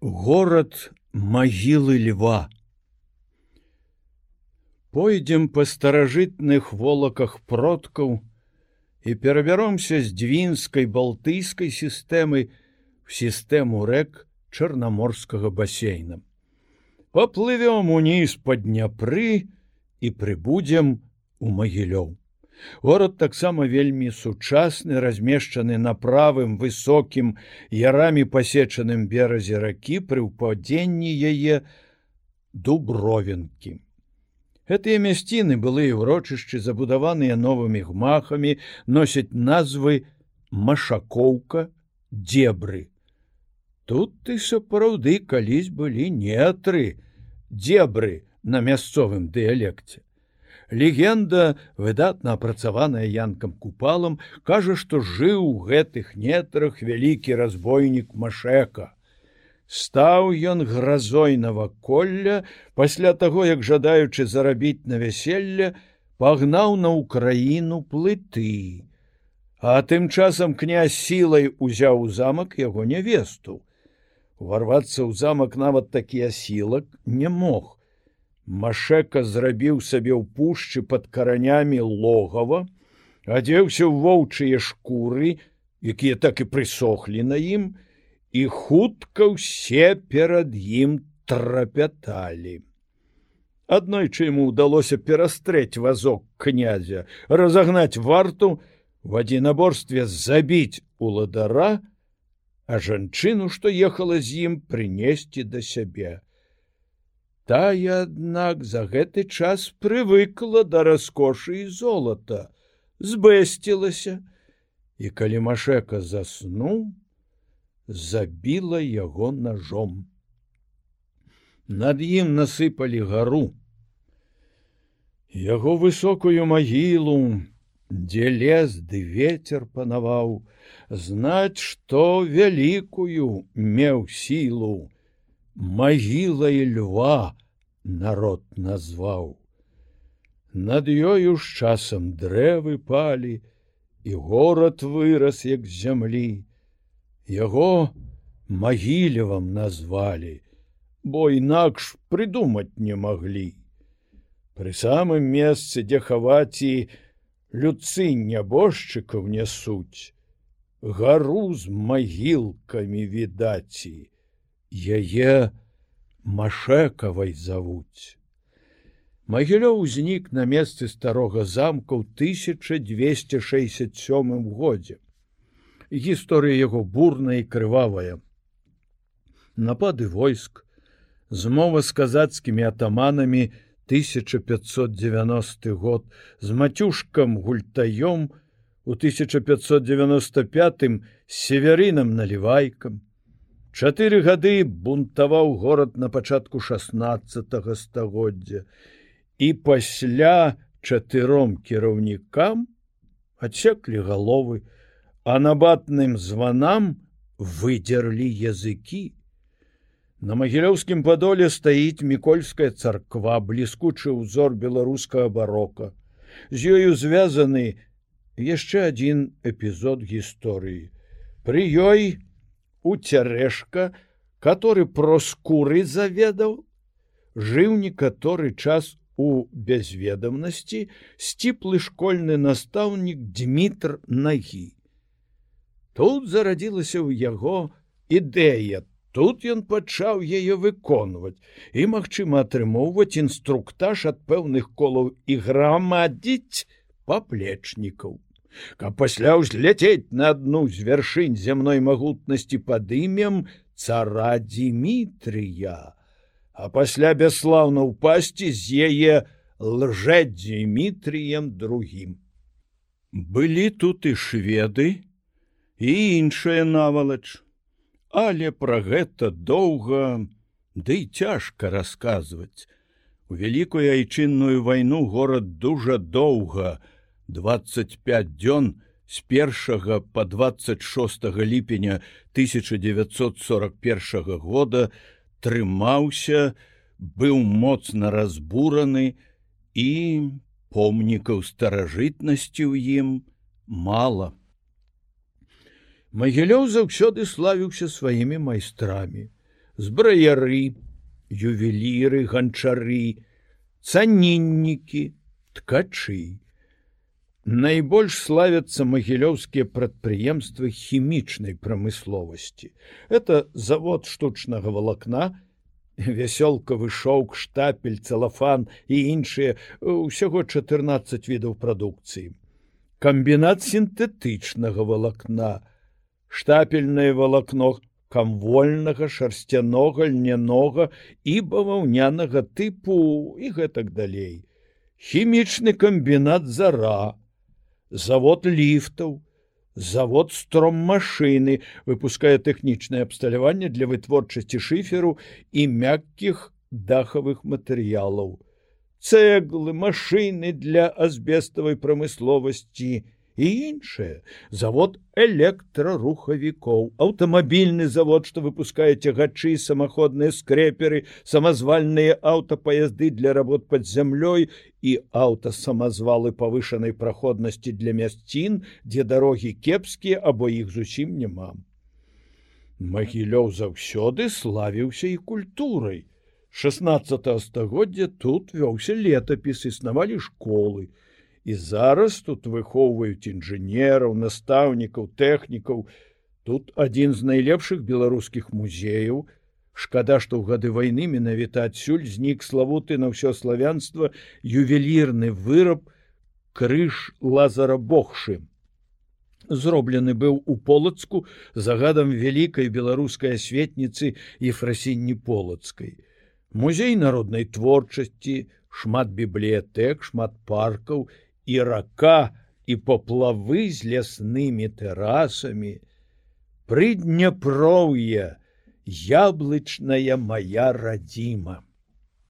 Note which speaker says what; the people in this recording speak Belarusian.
Speaker 1: город магілы льва. Пойдзем па старажытных волаках продкаў і перабяромся з двінскай балтыйскай сістэмы в сістэму рэк чарнаморскага басейна. Поплывём уніз па дняпры і прыбудзем у магілёў Горад таксама вельмі сучасны, размешчаны на правым высокім ярамі пасечаным беразе ракі пры ўпадзенні яе дубровенкі. Гэтыя мясціны былы ўрочышчы забудаваныя новымі гмахамі, носяць назвы машакоўка дзебры. Тут ты сапраўды калісь былі нетры, дзебры на мясцовым дыялекце. Легенда, выдатна апрацаваная янкам купалам, кажа, што жыў у гэтых нетрах вялікі разбойнік Машека. Стаў ён гразой наваколля, пасля таго, як жадаючы зарабіць на вяселле, пагнаў на ўкраіну плыты. А тым часам князь сілай узяў у замак яго нявесту. Уварвацца ў замак нават такі асілак не мог. Машека зрабіў сабе ў пушчы под каранямі логава, адзеўся ў воўчыя шкуры, якія так і прысохлі на ім, і хутка ўсе перад ім трапяталі. Аднойчы яму ўдалося перастрэць вазок князя, разагнаць варту, в адзінаборстве забіць уладара, а жанчыну, што ехала з ім прынесці да сябе тая аднак за гэты час прывыкла да раскошы і золата збэсцілася і калі машека заснуў забіла яго ножом. Над ім насыпалі гару. Яго высокую магілу дзе лес ды ветер панаваў знаць што вялікую меў сілу магілай льва народ назваў. Над ёю з часам дрэвы палі, і горад вырас як зямлі. Яго магілевам назвалі, бо інакш прыдумаць не маглі. Пры самым месцы, дзе хаваці людцы нябожчыкаў нясуць, гару з магілкамі відаці, яе машекавай завуць. Магілёў узнік на месцы старога замка ў 1267 годзе. Гісторыя яго бурная і крывавая. Напады войск, змова з казацкімі атаманамі 1590 год з мацюшкам гультаём у 1595 северынам налівайкам, Чатыры гады бунтаваў горад на пачатку 16 стагоддзя і пасля чатыром кіраўнікам адсеклі галовы, а набатным званам выдзерлі языкі. На магілёўскім падоле стаіць мікольская царква, бліскучы ўзор беларускага барока. З ёю звязаны яшчэ адзін эпізод гісторыі. Пры ёй, у цярэшка, который про скуры заведаў, жыў некаторы час у бязведамнасці сціплы школьны настаўнік Дмітр нагі. Тут зарадзілася ў яго ідэя. Тут ён пачаў яе выконваць і, магчыма, атрымоўваць інструктаж ад пэўных колаў і грамадзіць паплечнікаў каб пасля ўзляцець на адну з вяршынь зямной магутнасці пад імем цара Дмітрыя, а пасля бяслаўна ўпасці з яе лжэ Дмітрыем другім. Былі тут і шведы і іншая навалач, але пра гэта доўга ды да цяжка расказваць. У вялікую айчынную вайну горад дужа доўга, 25 дзён з першага по 26 ліпеня 1941 года трымаўся, быў моцна разбураны і помнікаў старажытнасці ў ім мала. Магілёў заўсёды славіўся сваімі майстрамі. збраяры, ювеліры, ганчары, цаніннікі, ткачы. Найбольш славяцца магілёўскія прадпрыемствы хімічнай прамысловасці. Это завод штучнага валакна, вясёлкавы шоўк, штапель, цалафан і іншыя ўсяго 14 відаў прадукцыі. Камбінат сінтэтычнага валакна, штапельнае валакно камвольнага, шарсцянога, льнянога і баваўнянага тыпу і гэтак далей. Хімічны камбінат зара, завод ліфтаў, завод стром машины выпускае тэхнічнае абсталяванне для вытворчасці шыферу і мяккіх дахавых матэрыялаў. Цэглы, машины для азбеставай прамысловасці, і іншае. Завод электрарухавікоў аўтамабільны завод што выпускае цягачы самаходныя скрэперы самазвальныя аўтапаязды для работ под зямлёй і аўтасамазвалы павышанай праходнасці для мясцін дзе дарогі кепскія або іх зусім няма. Магілёў заўсёды славіўся і культурай. 16 стагоддзя тут вёўся летапіс існавалі школы і зараз тут выхоўваюць інжынераў, настаўнікаў, тэхнікаў. Тут адзін з найлепшых беларускіх музеяў. Шкада, што ў гады вайны менавіта адсюль знік славуты на ўсё славянства ювелірны выраб крыж лазара богшы. Зроблены быў у полацку загадам вялікай беларускай асветніцы і фрасінні полацкай. Музей народнай творчасці, шмат бібліятэк, шмат паркаў і рака і поплавы з ляснымі тэрасамі, прыдняпроўе, яблычная моя радзіма.